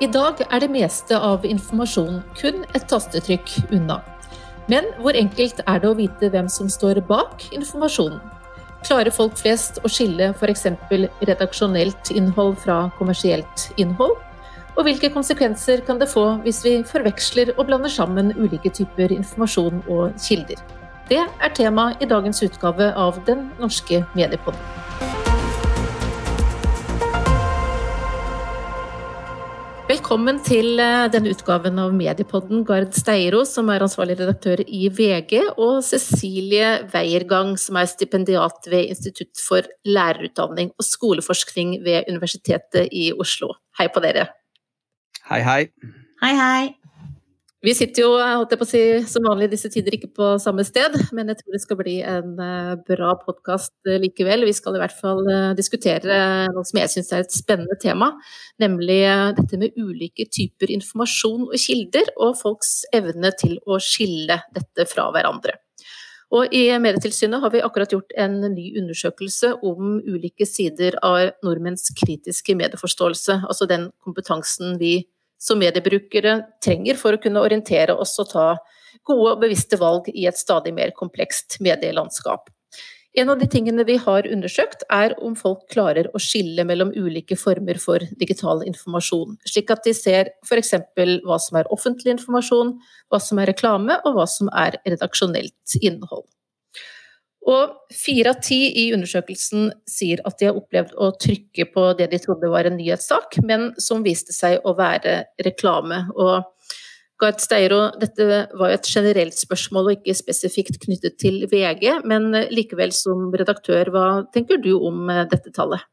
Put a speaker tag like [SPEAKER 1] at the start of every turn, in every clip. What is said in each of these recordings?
[SPEAKER 1] I dag er det meste av informasjon kun et tastetrykk unna. Men hvor enkelt er det å vite hvem som står bak informasjonen? Klarer folk flest å skille f.eks. redaksjonelt innhold fra kommersielt innhold? Og hvilke konsekvenser kan det få hvis vi forveksler og blander sammen ulike typer informasjon og kilder? Det er tema i dagens utgave av Den norske mediepodden. Velkommen til eh, denne utgaven av Mediepodden, Gard Steiro, som er ansvarlig redaktør i VG, og Cecilie Weiergang, som er stipendiat ved Institutt for lærerutdanning og skoleforskning ved Universitetet i Oslo. Hei på dere.
[SPEAKER 2] Hei, hei.
[SPEAKER 3] Hei, hei.
[SPEAKER 1] Vi sitter jo holdt jeg på å si, som vanlig disse tider ikke på samme sted, men jeg tror det skal bli en eh, bra podkast eh, likevel. Vi skal i hvert fall eh, diskutere noe som jeg syns er et spennende tema, nemlig dette med ulike typer informasjon og kilder, og folks evne til å skille dette fra hverandre. Og I Medietilsynet har vi akkurat gjort en ny undersøkelse om ulike sider av nordmenns kritiske medieforståelse, altså den kompetansen vi som mediebrukere trenger for å kunne orientere oss og ta gode og bevisste valg i et stadig mer komplekst medielandskap. En av de tingene vi har undersøkt, er om folk klarer å skille mellom ulike former for digital informasjon, slik at de ser f.eks. hva som er offentlig informasjon, hva som er reklame og hva som er redaksjonelt innhold. Og fire av ti i undersøkelsen sier at de har opplevd å trykke på det de trodde var en nyhetssak, men som viste seg å være reklame. Og Gard Steiro, dette var jo et generelt spørsmål og ikke spesifikt knyttet til VG, men likevel som redaktør, hva tenker du om dette tallet?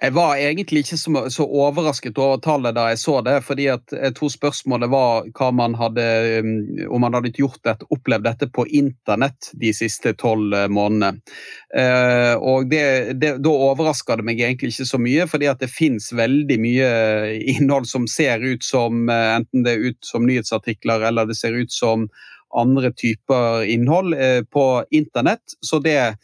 [SPEAKER 2] Jeg var egentlig ikke så, overrasket over tallet da jeg så det. fordi at Jeg tror spørsmålet var man hadde, um, om man hadde gjort dette, opplevd dette på internett de siste tolv eh, månedene. Uh, og det, det, Da overraska det meg egentlig ikke så mye, fordi at det fins veldig mye innhold som ser ut som enten det er ut som nyhetsartikler eller det ser ut som andre typer innhold på internett. Så det Eh,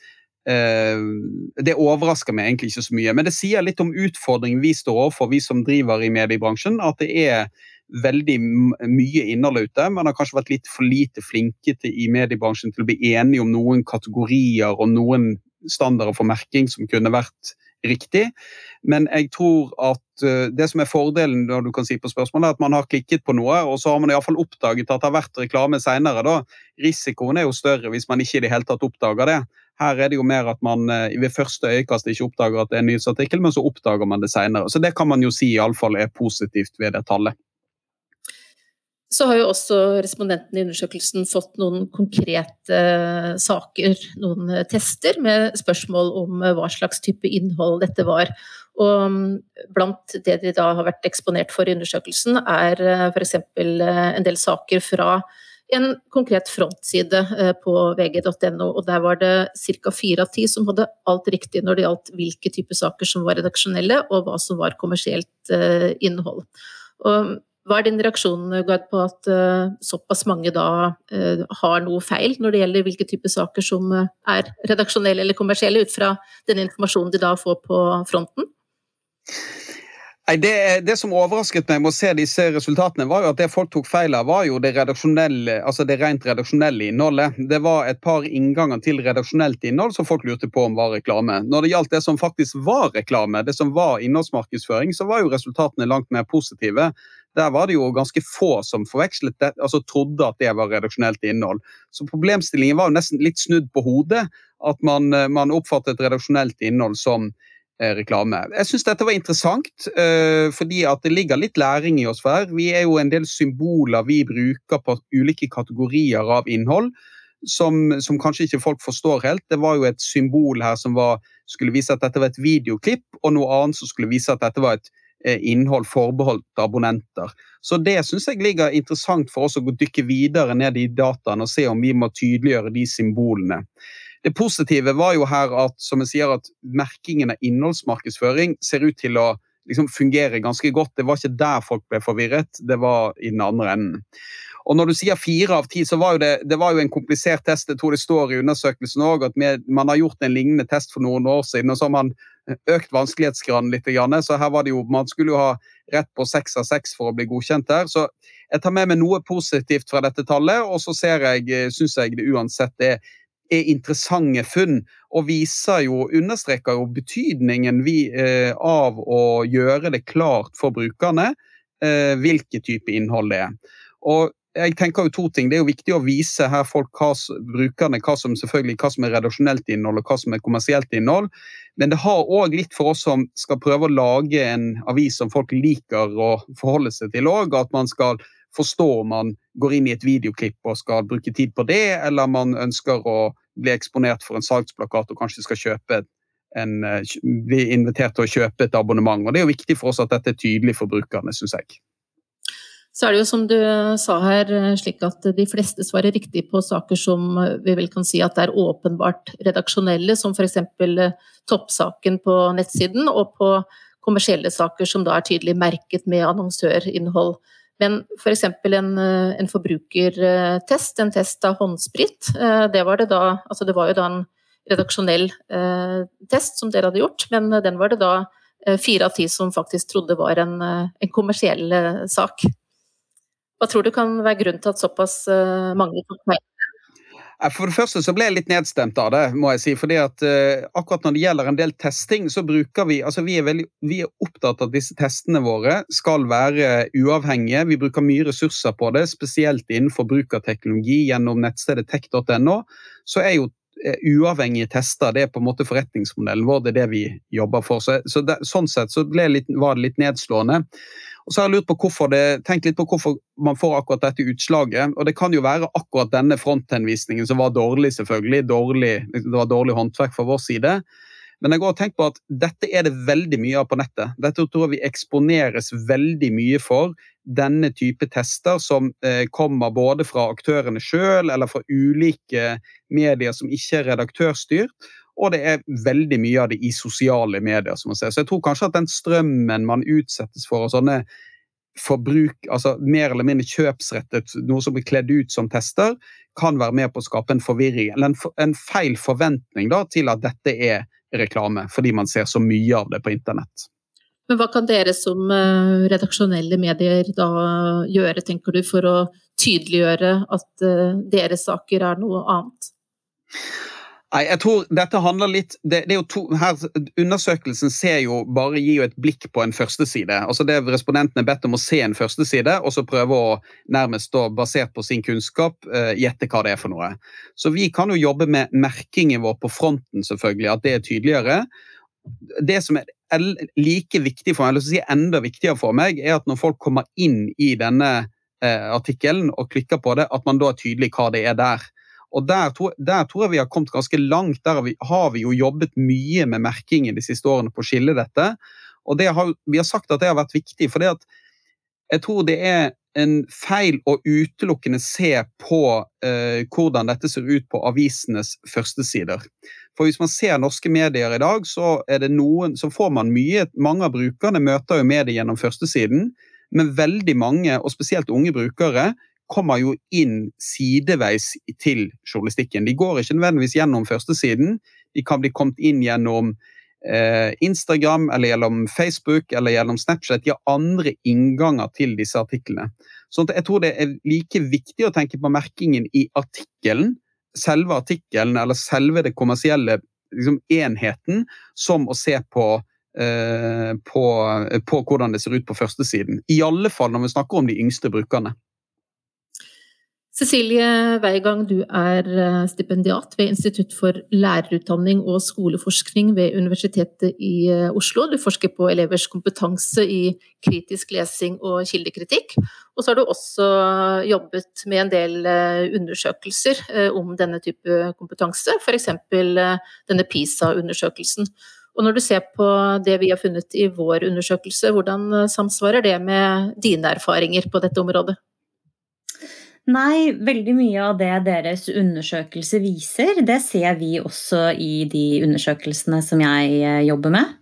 [SPEAKER 2] det overrasker meg egentlig ikke så mye, men det sier litt om utfordringen vi står overfor, vi som driver i mediebransjen. At det er veldig mye innhold ute. Man har kanskje vært litt for lite flinke til, i mediebransjen til å bli enige om noen kategorier og noen standarder for merking som kunne vært riktig. Men jeg tror at eh, det som er fordelen når du kan si på spørsmålet, er at man har klikket på noe, og så har man iallfall oppdaget at det har vært reklame seinere. Risikoen er jo større hvis man ikke i det hele tatt oppdager det. Her er det jo mer at man eh, ved første øyekast ikke oppdager at det er en nyhetsartikkel, men så oppdager man det senere. Så det kan man jo si iallfall er positivt ved det tallet.
[SPEAKER 1] Så har jo også respondentene i undersøkelsen fått noen konkrete eh, saker, noen eh, tester med spørsmål om hva slags type innhold dette var. Og mm, blant det de da har vært eksponert for i undersøkelsen, er f.eks. en del saker fra en konkret frontside eh, på vg.no, og der var det ca. fire av ti som hadde alt riktig når det gjaldt hvilke typer saker som var redaksjonelle, og hva som var kommersielt eh, innhold. Og hva er din reaksjon Gard, på at uh, såpass mange da har noe feil når det gjelder hvilke typer saker som er redaksjonelle eller kommersielle, ut fra den informasjonen de da får på fronten?
[SPEAKER 2] Nei, det, det, som overrasket meg med å se disse resultatene, var jo at det folk tok feil av, var jo det, altså det rent redaksjonelle innholdet. Det var et par innganger til redaksjonelt innhold som folk lurte på om var reklame. Når det gjaldt det som faktisk var reklame, det som var innholdsmarkedsføring, så var jo resultatene langt mer positive. Der var det jo ganske få som forvekslet det, altså trodde at det var redaksjonelt innhold. Så problemstillingen var jo nesten litt snudd på hodet. At man, man oppfattet redaksjonelt innhold som Eh, reklame. Jeg syns dette var interessant, uh, fordi at det ligger litt læring i oss hver. Vi er jo en del symboler vi bruker på ulike kategorier av innhold. Som, som, kanskje ikke folk forstår helt. Det var jo et symbol her som var, skulle vise at dette var et videoklipp, og noe annet som skulle vise at dette var et eh, innhold forbeholdt abonnenter. Så det syns jeg ligger interessant for oss å dykke videre ned i dataen og se om vi må tydeliggjøre de symbolene. Det positive var jo her at som jeg sier, at merkingen av innholdsmarkedsføring ser ut til å liksom fungere ganske godt. Det var ikke der folk ble forvirret, det var i den andre enden. Og når du sier fire av ti, så var jo det, det var jo en komplisert test. Jeg tror det står i undersøkelsen òg at med, man har gjort en lignende test for noen år siden. og så har man økt vanskelighetsgraden litt. Så her var det jo, man skulle jo ha rett på seks av seks for å bli godkjent her. Så jeg tar med meg noe positivt fra dette tallet, og så ser jeg, syns jeg det uansett er er interessante funn, og viser jo, understreker jo betydningen vi, eh, av å gjøre det klart for brukerne eh, hvilken type innhold det er. Og jeg tenker jo to ting. Det er jo viktig å vise her folk hva, brukerne hva som, selvfølgelig, hva som er redaksjonelt innhold og hva som er kommersielt innhold. Men det har òg litt for oss som skal prøve å lage en avis som folk liker å forholde seg til òg. At man skal forstå om man går inn i et videoklipp og skal bruke tid på det, eller man ønsker å bli eksponert for en salgsplakat og kanskje skal kjøpe en, eh, bli invitert til å kjøpe et abonnement. Og Det er jo viktig for oss at dette er tydelig for brukerne, syns jeg.
[SPEAKER 1] Så er det jo som du sa her, slik at de fleste svarer riktig på saker som vi vel kan si at er åpenbart redaksjonelle, som f.eks. toppsaken på nettsiden, og på kommersielle saker som da er tydelig merket med annonsørinnhold. Men f.eks. For en, en forbrukertest, en test av håndsprit, det var det da Altså det var jo da en redaksjonell eh, test som dere hadde gjort, men den var det da fire av ti som faktisk trodde var en, en kommersiell sak. Hva tror du kan være grunnen til at såpass eh, mange tok feil?
[SPEAKER 2] For det første så ble jeg litt nedstemt av det, må jeg si. fordi at uh, akkurat når det gjelder en del testing, så bruker vi altså vi er, veldig, vi er opptatt av at disse testene våre skal være uavhengige. Vi bruker mye ressurser på det, spesielt innenfor bruk av teknologi gjennom nettstedet tech.no. Så er jo uavhengige tester det er på en måte forretningsmodellen vår, det er det vi jobber for. Så, så det, sånn sett så litt, var det litt nedslående. Og så har jeg lurt på hvorfor det, tenkt litt på hvorfor man får akkurat dette utslaget. og Det kan jo være akkurat denne fronthenvisningen som var dårlig, selvfølgelig. Dårlig, det var dårlig håndverk fra vår side. Men jeg har tenkt på at dette er det veldig mye av på nettet. Dette tror jeg vi eksponeres veldig mye for. Denne type tester som eh, kommer både fra aktørene sjøl eller fra ulike medier som ikke er redaktørstyrt. Og det er veldig mye av det i sosiale medier. som man ser. Så jeg tror kanskje at den strømmen man utsettes for, og sånne forbruk, altså mer eller mindre kjøpsrettet, noe som blir kledd ut som tester, kan være med på å skape en forvirring, eller en feil forventning da, til at dette er reklame, fordi man ser så mye av det på internett.
[SPEAKER 1] Men hva kan dere som eh, redaksjonelle medier da gjøre, tenker du, for å tydeliggjøre at eh, deres saker er noe annet?
[SPEAKER 2] Nei, jeg tror dette handler litt det, det to, her, Undersøkelsen ser jo bare gir jo et blikk på en førsteside. Altså det Respondentene er bedt om å se en førsteside og så prøve å nærmest da, basert på sin kunnskap uh, gjette hva det er for noe. Så vi kan jo jobbe med merkingen vår på fronten, selvfølgelig, at det er tydeligere. Det som er like viktig for meg, eller si enda viktigere for meg, er at når folk kommer inn i denne uh, artikkelen og klikker på det, at man da er tydelig hva det er der. Og der der tror, jeg vi har kommet ganske langt. Der har vi, har vi, jo jobbet mye med merkingen de siste årene på å skille dette. Og det har, vi har sagt at det har vært viktig, for jeg tror det er en feil å utelukkende se på eh, hvordan dette ser ut på avisenes førstesider. For hvis man ser norske medier i dag, så, noen, så får man mye Mange av brukerne møter jo mediet gjennom førstesiden, men veldig mange, og spesielt unge brukere, kommer jo inn sideveis til journalistikken. De går ikke nødvendigvis gjennom førstesiden. De kan bli kommet inn gjennom eh, Instagram eller gjennom Facebook eller gjennom Snapchat. De har andre innganger til disse artiklene. Så jeg tror det er like viktig å tenke på merkingen i artikkelen, selve artikkelen eller selve det kommersielle liksom, enheten, som å se på eh, på, på, hvordan det ser ut på førstesiden. I alle fall når vi snakker om de yngste brukerne.
[SPEAKER 1] Cecilie Weigang, du er eh, stipendiat ved Institutt for lærerutdanning og skoleforskning ved Universitetet i eh, Oslo. Du forsker på elevers kompetanse i kritisk lesing og kildekritikk. Og så har du også jobbet med en del eh, undersøkelser om denne type kompetanse, f.eks. denne PISA-undersøkelsen. Og når du ser på det vi har funnet i vår undersøkelse, hvordan samsvarer det med dine erfaringer på dette området?
[SPEAKER 3] Nei, veldig mye av det deres undersøkelse viser, det ser vi også i de undersøkelsene som jeg eh, jobber med.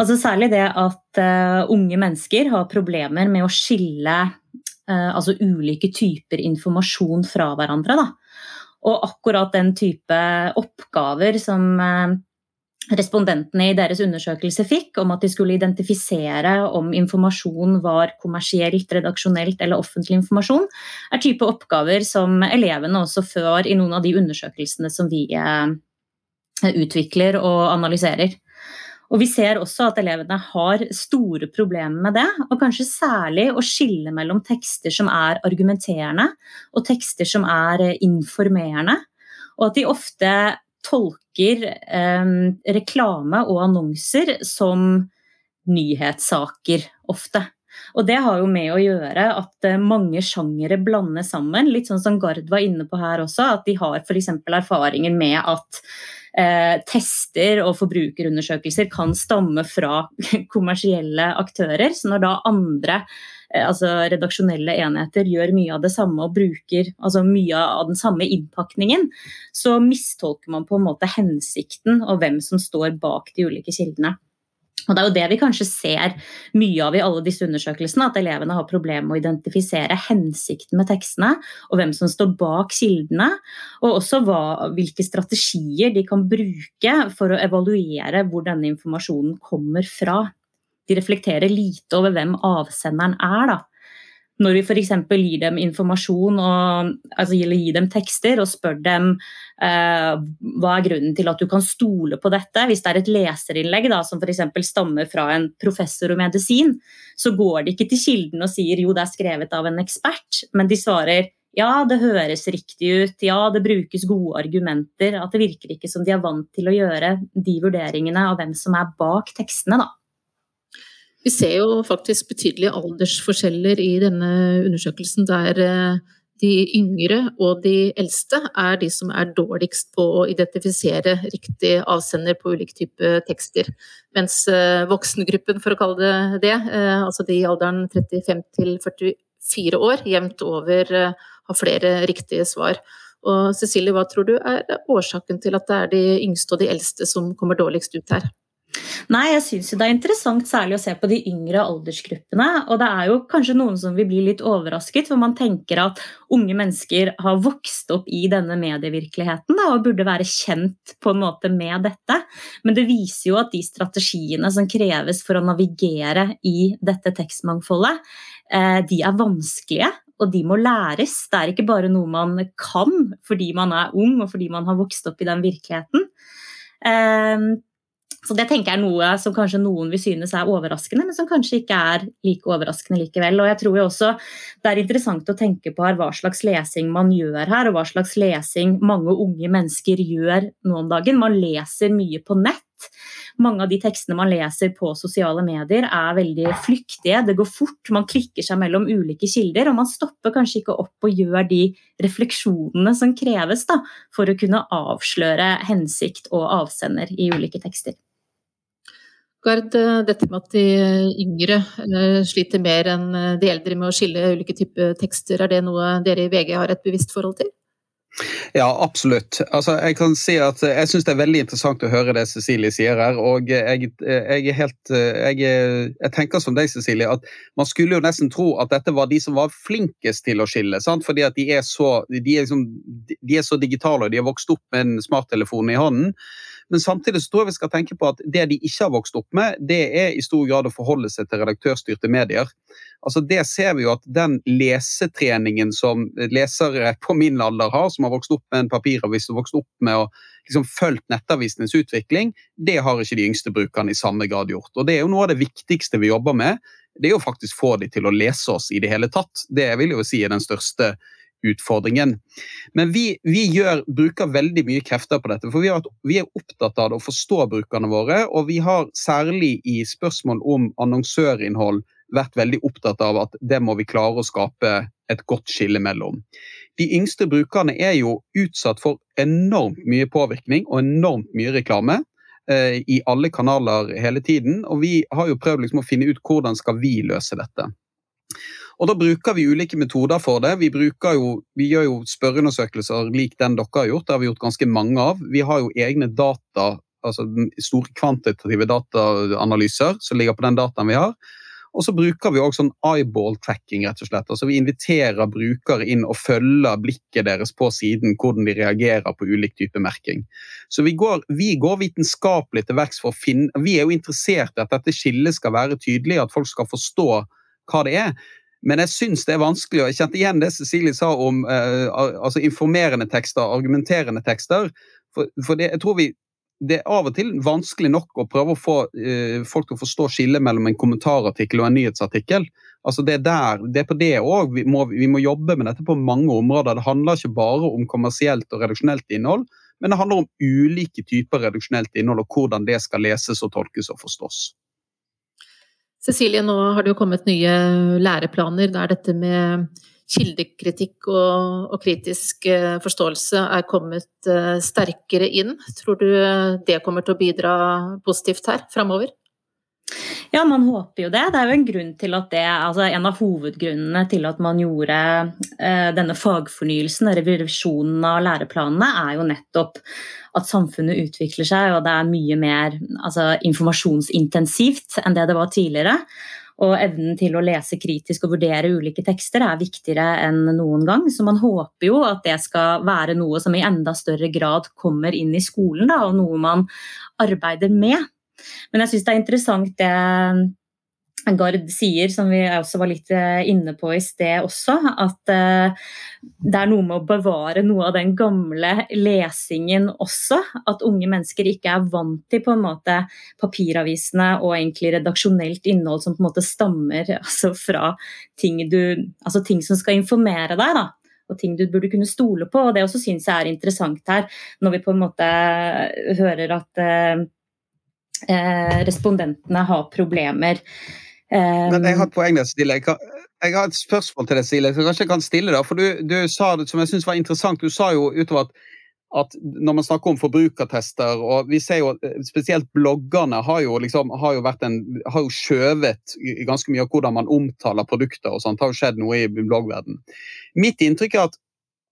[SPEAKER 3] Altså Særlig det at uh, unge mennesker har problemer med å skille uh, altså ulike typer informasjon fra hverandre. Da. Og akkurat den type oppgaver som uh, respondentene i deres undersøkelse fikk, om at de skulle identifisere om informasjon var kommersielt, redaksjonelt eller offentlig informasjon, er type oppgaver som elevene også før i noen av de undersøkelsene som vi eh, utvikler og analyserer. Og Vi ser også at elevene har store problemer med det, og kanskje særlig å skille mellom tekster som er argumenterende og tekster som er informerende. Og at de ofte tolker eh, reklame og annonser som nyhetssaker ofte. Og det har jo med å gjøre at eh, mange sjangere blandes sammen. Litt sånn som Gard var inne på her også, at de har f.eks. erfaringer med at eh, tester og forbrukerundersøkelser kan stamme fra kommersielle aktører. Så når da andre altså redaksjonelle enheter gjør mye av det samme og bruker altså mye av den samme innpakningen, så mistolker man på en måte hensikten og hvem som står bak de ulike kildene. Og Det er jo det vi kanskje ser mye av i alle disse undersøkelsene, at elevene har problemer med å identifisere hensikten med tekstene, og hvem som står bak kildene. Og også hva, hvilke strategier de kan bruke for å evaluere hvor denne informasjonen kommer fra de reflekterer lite over hvem avsenderen er. da. Når vi f.eks. gir dem informasjon, og, altså gir dem tekster og spør dem eh, hva er grunnen til at du kan stole på dette, hvis det er et leserinnlegg da, som f.eks. stammer fra en professor i medisin, så går de ikke til kilden og sier jo det er skrevet av en ekspert, men de svarer ja, det høres riktig ut, ja, det brukes gode argumenter. At det virker ikke som de er vant til å gjøre de vurderingene av hvem som er bak tekstene, da.
[SPEAKER 1] Vi ser jo faktisk betydelige aldersforskjeller i denne undersøkelsen, der eh, de yngre og de eldste er de som er dårligst på å identifisere riktig avsender på ulike typer tekster. Mens eh, voksengruppen, for å kalle det det, eh, altså de i alderen 35 til 44 år, jevnt over har flere riktige svar. Og Cecilie, hva tror du er årsaken til at det er de yngste og de eldste som kommer dårligst ut her?
[SPEAKER 3] Nei, jeg syns det er interessant særlig å se på de yngre aldersgruppene. Og det er jo kanskje noen som vil bli litt overrasket, for man tenker at unge mennesker har vokst opp i denne medievirkeligheten da, og burde være kjent på en måte med dette. Men det viser jo at de strategiene som kreves for å navigere i dette tekstmangfoldet, eh, de er vanskelige. Og de må læres. Det er ikke bare noe man kan fordi man er ung og fordi man har vokst opp i den virkeligheten. Så det tenker jeg er noe som kanskje noen vil synes er overraskende, men som kanskje ikke er like overraskende likevel. Og jeg tror jo også det er interessant å tenke på hva slags lesing man gjør her, og hva slags lesing mange unge mennesker gjør nå om dagen. Man leser mye på nett. Mange av de tekstene man leser på sosiale medier er veldig flyktige, det går fort, man klikker seg mellom ulike kilder, og man stopper kanskje ikke opp og gjør de refleksjonene som kreves da, for å kunne avsløre hensikt og avsender i ulike tekster.
[SPEAKER 1] Gard, eh, dette med at de yngre eh, sliter mer enn eh, de eldre med å skille ulike typer tekster, er det noe dere i VG har et bevisst forhold til?
[SPEAKER 2] Ja, absolutt. Altså, jeg kan si at jeg syns det er veldig interessant å høre det Cecilie sier her. Og jeg, jeg helt jeg, jeg, tenker som deg, Cecilie, at man skulle jo nesten tro at dette var de som var flinkest til å skille. Sant? Fordi at de er, så, de, er liksom, de er så digitale og de har vokst opp med en smarttelefon i hånden. Men samtidig så tror jeg vi skal tenke på at det de ikke har vokst opp med, det er i stor grad å forholde seg til redaktørstyrte medier. Altså Det ser vi jo at den lesetreningen som lesere på min alder har, som har vokst opp med en papiravis og vokst opp med å liksom fulgt nettavisenes utvikling, det har ikke de yngste brukerne i samme grad gjort. Og Det er jo noe av det viktigste vi jobber med. Det er jo faktisk få de til å lese oss i det hele tatt. Det vil jo si er den største utfordringen. Men vi, vi gjør, bruker veldig mye krefter på dette, for vi, har, vi, er opptatt av å forstå brukerne våre. Og vi har særlig i spørsmål om annonsørinnhold vært veldig opptatt av at det må vi klare å skape et godt skille mellom. De yngste brukerne er jo utsatt for enormt mye påvirkning og enormt mye reklame eh, i alle kanaler hele tiden. Og vi har jo prøvd liksom å finne ut hvordan skal vi løse dette. Og Da bruker vi ulike metoder for det. Vi, jo, vi gjør jo spørreundersøkelser lik den dere har gjort. Det har vi gjort ganske mange av. Vi har jo egne data, altså store kvantitative dataanalyser som ligger på den dataen vi har. Og så bruker vi også sånn eyeball-tracking, rett og slett. Altså vi inviterer brukere inn og følger blikket deres på siden, hvordan de reagerer på ulik type merking. Så vi går, vi går vitenskapelig til verks for å finne Vi er jo interessert i at dette skillet skal være tydelig, at folk skal forstå hva det er. Men jeg syns det er vanskelig, og jeg kjente igjen det Cecilie sa om uh, altså informerende tekster, argumenterende tekster. For, for det, jeg tror vi, det er av og til vanskelig nok å prøve å få uh, folk til å forstå skillet mellom en kommentarartikkel og en nyhetsartikkel. Altså det, er der, det er på det òg vi, vi, må jobbe med dette på mange områder. Det handler ikke bare om kommersielt og reduksjonelt innhold, men det handler om ulike typer reduksjonelt innhold og hvordan det skal leses og tolkes og forstås.
[SPEAKER 1] Cecilie, nå har det jo kommet nye læreplaner der dette med kildekritikk og, og kritisk eh, forståelse er kommet eh, sterkere inn. Tror du det kommer til å bidra positivt her framover?
[SPEAKER 3] Ja, man håper jo det. Det er jo en grunn til at det, altså en av hovedgrunnene til at man gjorde eh, denne fagfornyelsen, revisjonen av læreplanene, er jo nettopp at samfunnet utvikler seg, og det er mye mer altså, informasjonsintensivt enn det det var tidligere. Og evnen til å lese kritisk og vurdere ulike tekster er viktigere enn noen gang. Så man håper jo at det skal være noe som i enda større grad kommer inn i skolen, da, og noe man arbeider med. Men jeg syns det er interessant det Gard sier, som vi også var litt eh, inne på i sted også, at eh, det er noe med å bevare noe av den gamle lesingen også. At unge mennesker ikke er vant til på en måte papiravisene og egentlig redaksjonelt innhold som på en måte stammer altså fra ting, du, altså ting som skal informere deg. da og ting du burde kunne stole på. og Det også syns jeg er interessant her, når vi på en måte hører at eh, eh, respondentene har problemer.
[SPEAKER 2] Um, Men jeg har et poeng der, Stille. Jeg, jeg, har et spørsmål til deg, Stille. Så kanskje jeg kan stille det. For du, du sa det som jeg syns var interessant. Du sa jo utover at, at når man snakker om forbrukertester, og vi ser jo spesielt bloggerne har jo, liksom, har jo, vært en, har jo skjøvet ganske mye av hvordan man omtaler produkter og sånt. Det har jo skjedd noe i bloggverden. Mitt inntrykk er at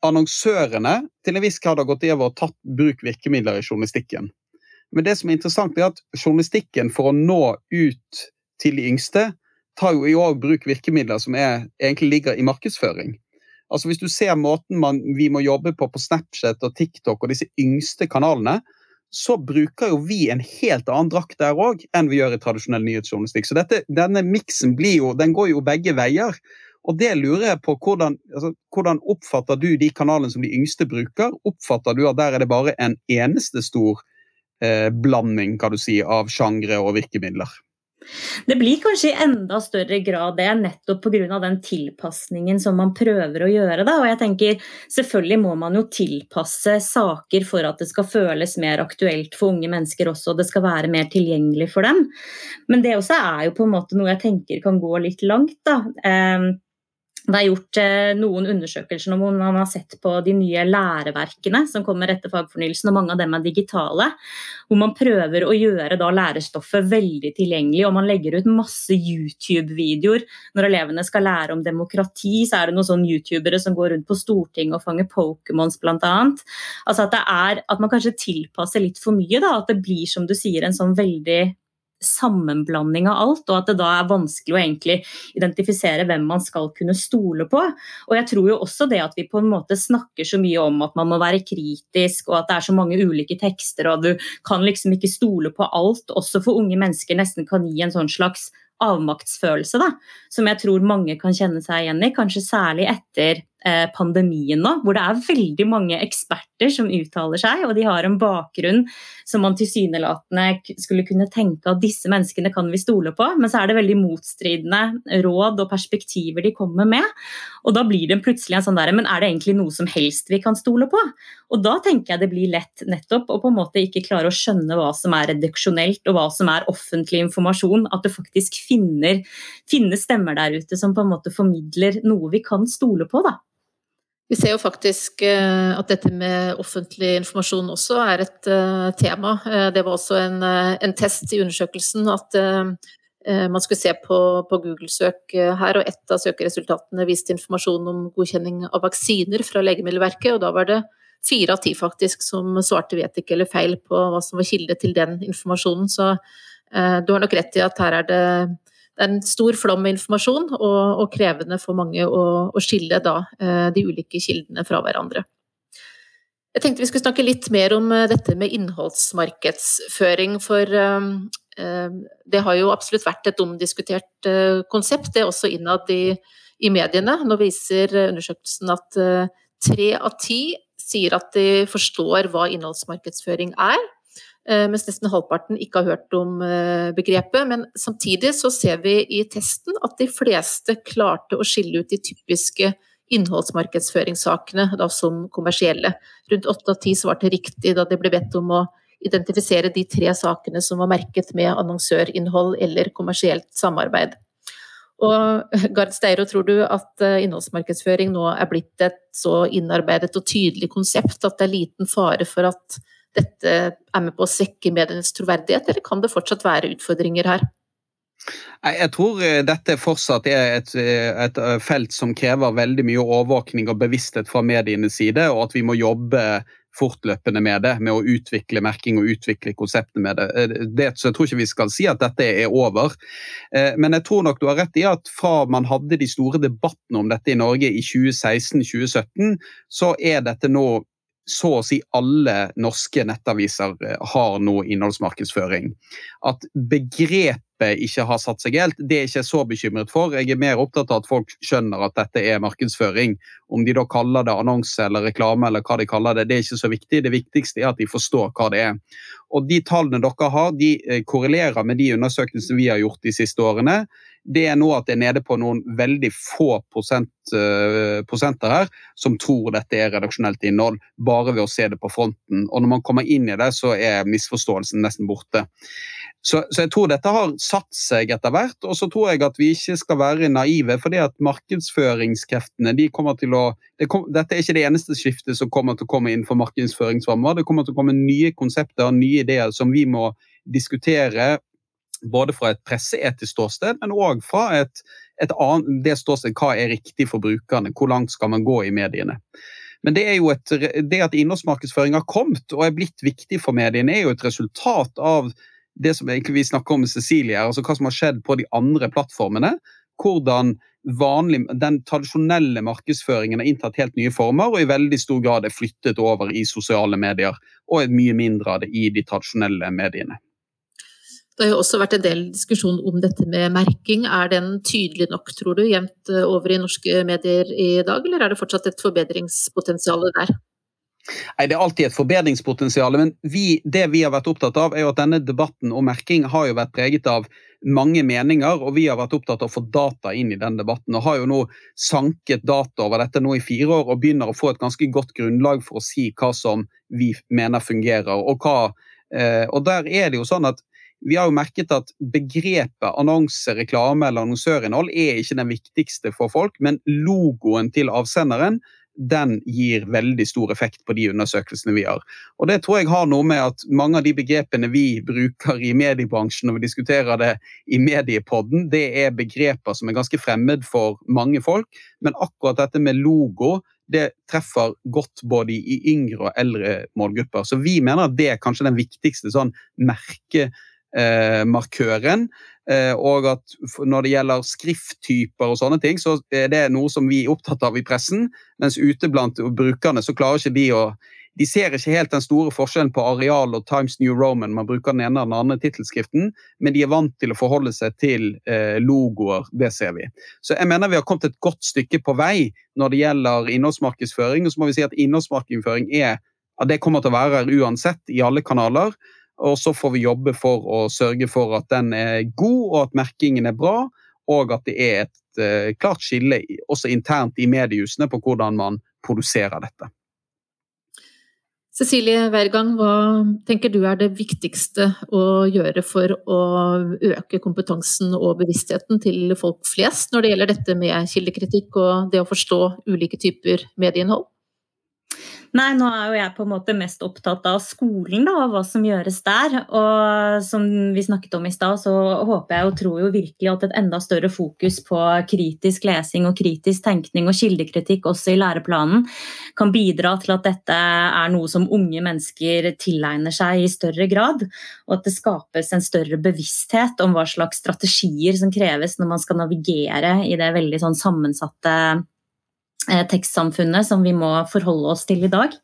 [SPEAKER 2] annonsørene til en viss grad har gått over og tatt bruk virkemidler i journalistikken. Men det som er interessant, er at journalistikken for å nå ut til de yngste, tar jo i år bruk virkemidler som er, egentlig ligger i markedsføring. Altså Hvis du ser måten man, vi må jobbe på på Snapchat og TikTok og disse yngste kanalene, så bruker jo vi en helt annen drakt der òg enn vi gjør i tradisjonell nyhetsjournalistikk. Så dette, denne miksen går jo begge veier. Og det lurer jeg på, hvordan, altså, hvordan, oppfatter du de kanalene som de yngste bruker? Oppfatter du at der er det bare en eneste stor eh, blanding kan du si, av sjangre og virkemidler?
[SPEAKER 3] Det blir kanskje i enda større grad det, nettopp pga. den tilpasningen som man prøver å gjøre. Da. Og jeg tenker, Selvfølgelig må man jo tilpasse saker for at det skal føles mer aktuelt for unge mennesker også, og det skal være mer tilgjengelig for dem. Men det også er jo på en måte noe jeg tenker kan gå litt langt. da. Eh, det er gjort eh, noen undersøkelser hvor man har sett på de nye læreverkene som kommer etter fagfornyelsen, og mange av dem er digitale. Hvor man prøver å gjøre lærestoffet veldig tilgjengelig, og man legger ut masse YouTube-videoer. Når elevene skal lære om demokrati, så er det noen sånne youtubere som går rundt på Stortinget og fanger Pokémons bl.a. Altså at, at man kanskje tilpasser litt for mye, da. At det blir som du sier en sånn veldig sammenblanding av alt, og at det da er vanskelig å egentlig identifisere hvem man skal kunne stole på. Og jeg tror jo også det at vi på en måte snakker så mye om at man må være kritisk, og at det er så mange ulike tekster, og du kan liksom ikke stole på alt, også for unge mennesker nesten kan gi en sånn slags avmaktsfølelse, da, som jeg tror mange kan kjenne seg igjen i, kanskje særlig etter pandemien nå, hvor det er veldig mange eksperter som uttaler seg, og de har en bakgrunn som man tilsynelatende skulle kunne tenke at disse menneskene kan vi stole på, men så er det veldig motstridende råd og perspektiver de kommer med. Og da blir det plutselig en sånn derre Men er det egentlig noe som helst vi kan stole på? Og da tenker jeg det blir lett nettopp å på en måte ikke klare å skjønne hva som er reduksjonelt, og hva som er offentlig informasjon. At det faktisk finner, finner stemmer der ute som på en måte formidler noe vi kan stole på, da.
[SPEAKER 1] Vi ser jo faktisk eh, at dette med offentlig informasjon også er et eh, tema. Eh, det var også en, en test i undersøkelsen at man skulle se på, på Google-søk her, og ett av søkeresultatene viste informasjon om godkjenning av vaksiner fra Legemiddelverket, og da var det fire av ti faktisk som svarte vet ikke eller feil på hva som var kilde til den informasjonen. Så du har nok rett i at her er det det er en stor flom med informasjon, og, og krevende for mange å, å skille da, eh, de ulike kildene fra hverandre. Jeg tenkte vi skulle snakke litt mer om eh, dette med innholdsmarkedsføring, for um, det har jo absolutt vært et omdiskutert konsept, det er også innad i, i, mediene. Nå viser undersøkelsen at tre av ti sier at de forstår hva innholdsmarkedsføring er. Eh, mens nesten halvparten ikke har hørt om eh, begrepet. Men samtidig så ser vi i testen at de fleste klarte å skille ut de typiske innholdsmarkedsføringssakene da, som kommersielle. Rundt åtte av ti svarte riktig da de ble bedt om å identifisere de tre sakene som var merket med annonsørinnhold eller kommersielt samarbeid. Og Gard Steiro, tror du at eh, innholdsmarkedsføring nå er blitt et så innarbeidet og tydelig konsept at det er liten fare for at dette er med på å svekke medienes troverdighet, eller kan det fortsatt være utfordringer her?
[SPEAKER 2] Jeg tror eh, dette fortsatt er et, eh, et, eh, felt som krever veldig mye overvåkning og bevissthet fra medienes side, og at vi må jobbe fortløpende med det, med å utvikle merking og utvikle konseptet med det. det. Så jeg tror ikke vi skal si at dette er over. Men jeg tror nok du har rett i at fra man hadde de store debattene om dette i Norge i 2016-2017, så er dette nå så å si alle norske nettaviser eh, har nå innholdsmarkedsføring. At begrepet ikke har satt seg helt, det er jeg ikke så bekymret for. Jeg er mer opptatt av at folk skjønner at dette er markedsføring. Om de da kaller det annonse eller reklame eller hva de kaller det, det er ikke så viktig. Det viktigste er at de forstår hva det er. Og de tallene dere har, de eh, korrelerer med de undersøkelsene vi har gjort de siste årene det er nå at det er nede på noen veldig få prosent, uh, prosenter her som tror dette er redaksjonelt innhold, bare ved å se det på fronten. Og når man kommer inn i det, så er misforståelsen nesten borte. Så, så jeg tror dette har satt seg etter hvert, og så tror jeg at vi ikke skal være naive. fordi at markedsføringskreftene de kommer til å det kom, Dette er ikke det eneste skiftet som kommer til å komme innenfor markedsføringsrammer. Det kommer til å komme nye konsepter nye ideer som vi må diskutere både fra et presseetisk ståsted, men òg fra et, et annet, det ståsted hva er riktig for brukerne. Hvor langt skal man gå i mediene? Men det, er jo et, det at innholdsmarkedsføring har kommet og er blitt viktig for mediene, er jo et resultat av det som vi snakker om med Cecilie, altså hva som har skjedd på de andre plattformene. Hvordan vanlig, den tradisjonelle markedsføringen har inntatt helt nye former og i veldig stor grad er flyttet over i sosiale medier, og er mye mindre av det i de tradisjonelle mediene.
[SPEAKER 1] Det har jo også vært en del diskusjon om dette med merking. Er den tydelig nok, tror du, jevnt eh, over i norske medier i dag, eller er det fortsatt et forbedringspotensial der?
[SPEAKER 2] Nei, Det er alltid et forbedringspotensial, men vi, det vi har vært opptatt av, er jo at denne debatten om merking har jo vært preget av mange meninger, og vi har vært opptatt av å få data inn i den debatten. Og har jo nå sanket data over dette nå i fire år og begynner å få et ganske godt grunnlag for å si hva som vi mener fungerer. Og, hva, eh, og der er det jo sånn at vi har jo merket at begrepet annonse, reklame eller annonsørinnhold er ikke den viktigste for folk, men logoen til avsenderen den gir veldig stor effekt på de undersøkelsene vi har. Og Det tror jeg har noe med at mange av de begrepene vi bruker i mediebransjen når vi diskuterer det i mediepodden, det er begreper som er ganske fremmed for mange folk. Men akkurat dette med logo det treffer godt både i yngre og eldre målgrupper. Så vi mener at det er kanskje den viktigste sånn merke markøren. Eh, og at når det gjelder skrifttyper og sånne ting, så er det noe som vi er opptatt av i pressen. Mens ute blant brukerne så klarer ikke de å de ser ikke helt den store forskjellen på Areal og Times New Roman. Man bruker den ene eller den andre tittelskriften, men de er vant til å forholde seg til eh, logoer. Det ser vi. Så jeg mener vi har kommet et godt stykke på vei når det gjelder innholdsmarkedsføring. Og så må vi si at innholdsmarkedsføring er at det kommer til å være her uansett i alle kanaler. Og så får vi jobbe for å sørge for at den er god, og at merkingen er bra. Og at det er et uh, klart skille også internt i mediehusene på hvordan man produserer dette.
[SPEAKER 1] Cecilie Wergang, hva tenker du er det viktigste å gjøre for å øke kompetansen og bevisstheten til folk flest når det gjelder dette med kildekritikk og det å forstå ulike typer medieinnhold?
[SPEAKER 3] Nei, nå er jo jeg på en måte mest opptatt av skolen da, og hva som gjøres der. Og som vi snakket om i stad, så håper jeg og tror jo virkelig at et enda større fokus på kritisk lesing og kritisk tenkning og kildekritikk også i læreplanen kan bidra til at dette er noe som unge mennesker tilegner seg i større grad. Og at det skapes en større bevissthet om hva slags strategier som kreves når man skal navigere i det veldig sånn sammensatte tekstsamfunnet som vi må forholde oss til i dag.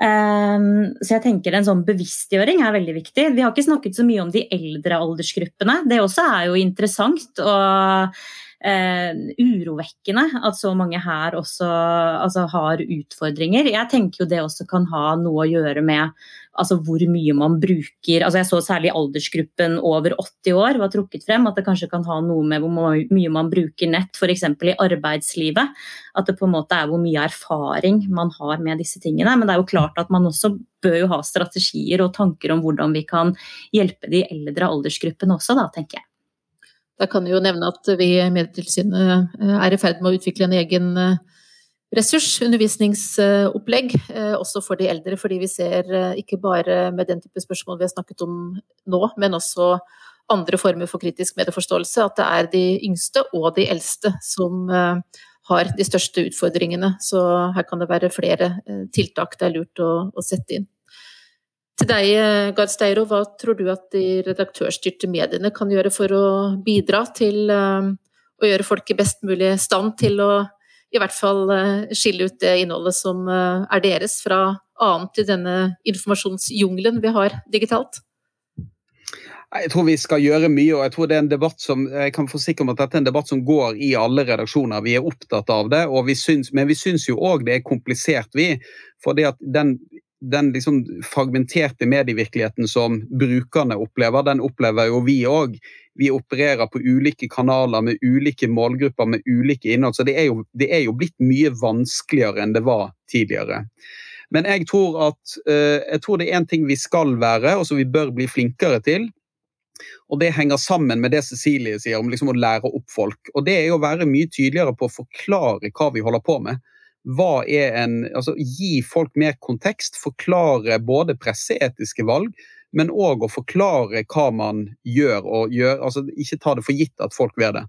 [SPEAKER 3] Um, så jeg tenker En sånn bevisstgjøring er veldig viktig. Vi har ikke snakket så mye om de eldre aldersgruppene. Det også er jo interessant og uh, urovekkende at så mange her også altså, har utfordringer. Jeg tenker jo det også kan ha noe å gjøre med altså hvor mye man bruker altså Jeg så særlig aldersgruppen over 80 år var trukket frem. At det kanskje kan ha noe med hvor mye man bruker nett, f.eks. i arbeidslivet. At det på en måte er hvor mye erfaring man har med disse tingene. Men det er jo klart at man også bør jo ha strategier og tanker om hvordan vi kan hjelpe de eldre aldersgruppene også, da, tenker jeg.
[SPEAKER 1] Da kan jeg jo nevne at vi i Medietilsynet eh, er i ferd med å utvikle en egen eh, ressurs, undervisningsopplegg, eh, også for de eldre. Fordi vi ser eh, ikke bare med den type spørsmål vi har snakket om nå, men også andre former for kritisk medieforståelse, at det er de yngste og de eldste som eh, har de største utfordringene. Så her kan det være flere tiltak det er lurt å, å sette inn. Til deg, Gard Steiro, hva tror du at de redaktørstyrte mediene kan gjøre for å bidra til å gjøre folk i best mulig stand til å i hvert fall eh, skille ut det innholdet som eh, er deres, fra annet i denne informasjonsjungelen vi har digitalt?
[SPEAKER 2] Jeg tror vi skal gjøre mye, og jeg tror det er en debatt som jeg kan forsikre om at dette er en debatt som går i alle redaksjoner. Vi er opptatt av det, vi syns, men vi syns jo òg det er komplisert, vi. For det at den den liksom fragmenterte medievirkeligheten som brukerne opplever, den opplever jo vi òg. Vi opererer på ulike kanaler med ulike målgrupper med ulike innhold. Så det er, jo, det er jo blitt mye vanskeligere enn det var tidligere. Men jeg tror at uh, jeg tror det er én ting vi skal være, og som vi bør bli flinkere til. Og Det henger sammen med det Cecilie sier om liksom å lære opp folk. Og Det er å være mye tydeligere på å forklare hva vi holder på med en Altså gi folk mer kontekst, forklare både presseetiske valg, men òg å forklare hva man gjør, og gjør, altså ikke ta det for gitt at folk vet det.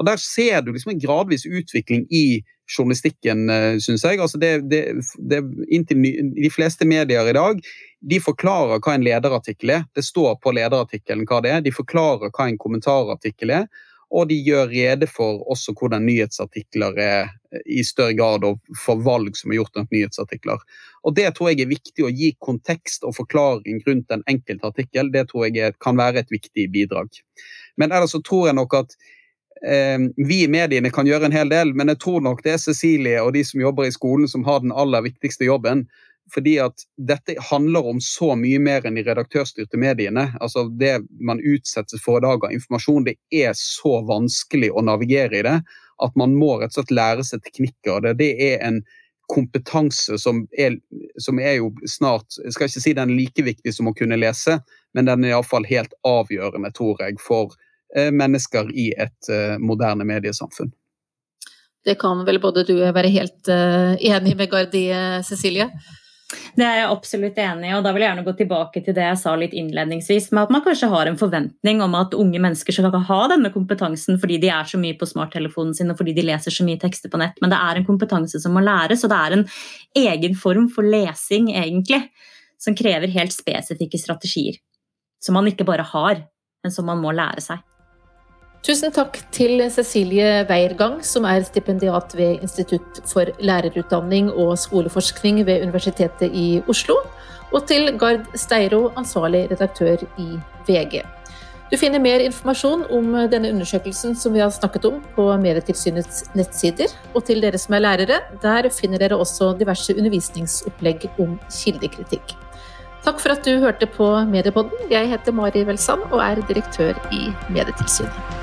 [SPEAKER 2] Og Der ser du liksom en gradvis utvikling i journalistikken, eh, syns jeg. Altså det, det, det, inntil de fleste medier i dag de forklarer hva en lederartikkel er. Det står på lederartikkelen hva det er. De forklarer hva en kommentarartikkel er og de gjør rede for også hvordan nyhetsartikler er i større grad og for valg som er gjort rundt nyhetsartikler. Og Det tror jeg er viktig å gi kontekst og forklaring rundt en enkelt artikkel. Det tror jeg kan være et viktig bidrag. Men ellers så tror jeg nok at eh, vi i mediene kan gjøre en hel del, men jeg tror nok det er Cecilie og de som jobber i skolen som har den aller viktigste jobben fordi at dette handler om så mye mer enn de redaktørstyrte mediene. Altså Det man utsettes for i dag av informasjon, det er så vanskelig å navigere i det at man må rett og slett lære seg teknikker. Det, det er en kompetanse som er, som er, jo snart Jeg skal ikke si den er like viktig som å kunne lese, men den er iallfall helt avgjørende, tror jeg, for eh, mennesker i et eh, moderne mediesamfunn.
[SPEAKER 1] Det kan vel både du være helt uh, enig med Gardi, Cecilie?
[SPEAKER 3] Det er jeg absolutt enig i, og da vil jeg gjerne gå tilbake til det jeg sa litt innledningsvis, med at man kanskje har en forventning om at unge mennesker skal ha denne kompetansen fordi de er så mye på smarttelefonen sin og fordi de leser så mye tekster på nett, men det er en kompetanse som må læres, og det er en egen form for lesing, egentlig, som krever helt spesifikke strategier. Som man ikke bare har, men som man må lære seg.
[SPEAKER 1] Tusen takk til Cecilie Weiergang, som er stipendiat ved Institutt for lærerutdanning og skoleforskning ved Universitetet i Oslo, og til Gard Steiro, ansvarlig redaktør i VG. Du finner mer informasjon om denne undersøkelsen som vi har snakket om på Medietilsynets nettsider. Og til dere som er lærere, der finner dere også diverse undervisningsopplegg om kildekritikk. Takk for at du hørte på Mediepodden. Jeg heter Mari Welsand og er direktør i Medietilsynet.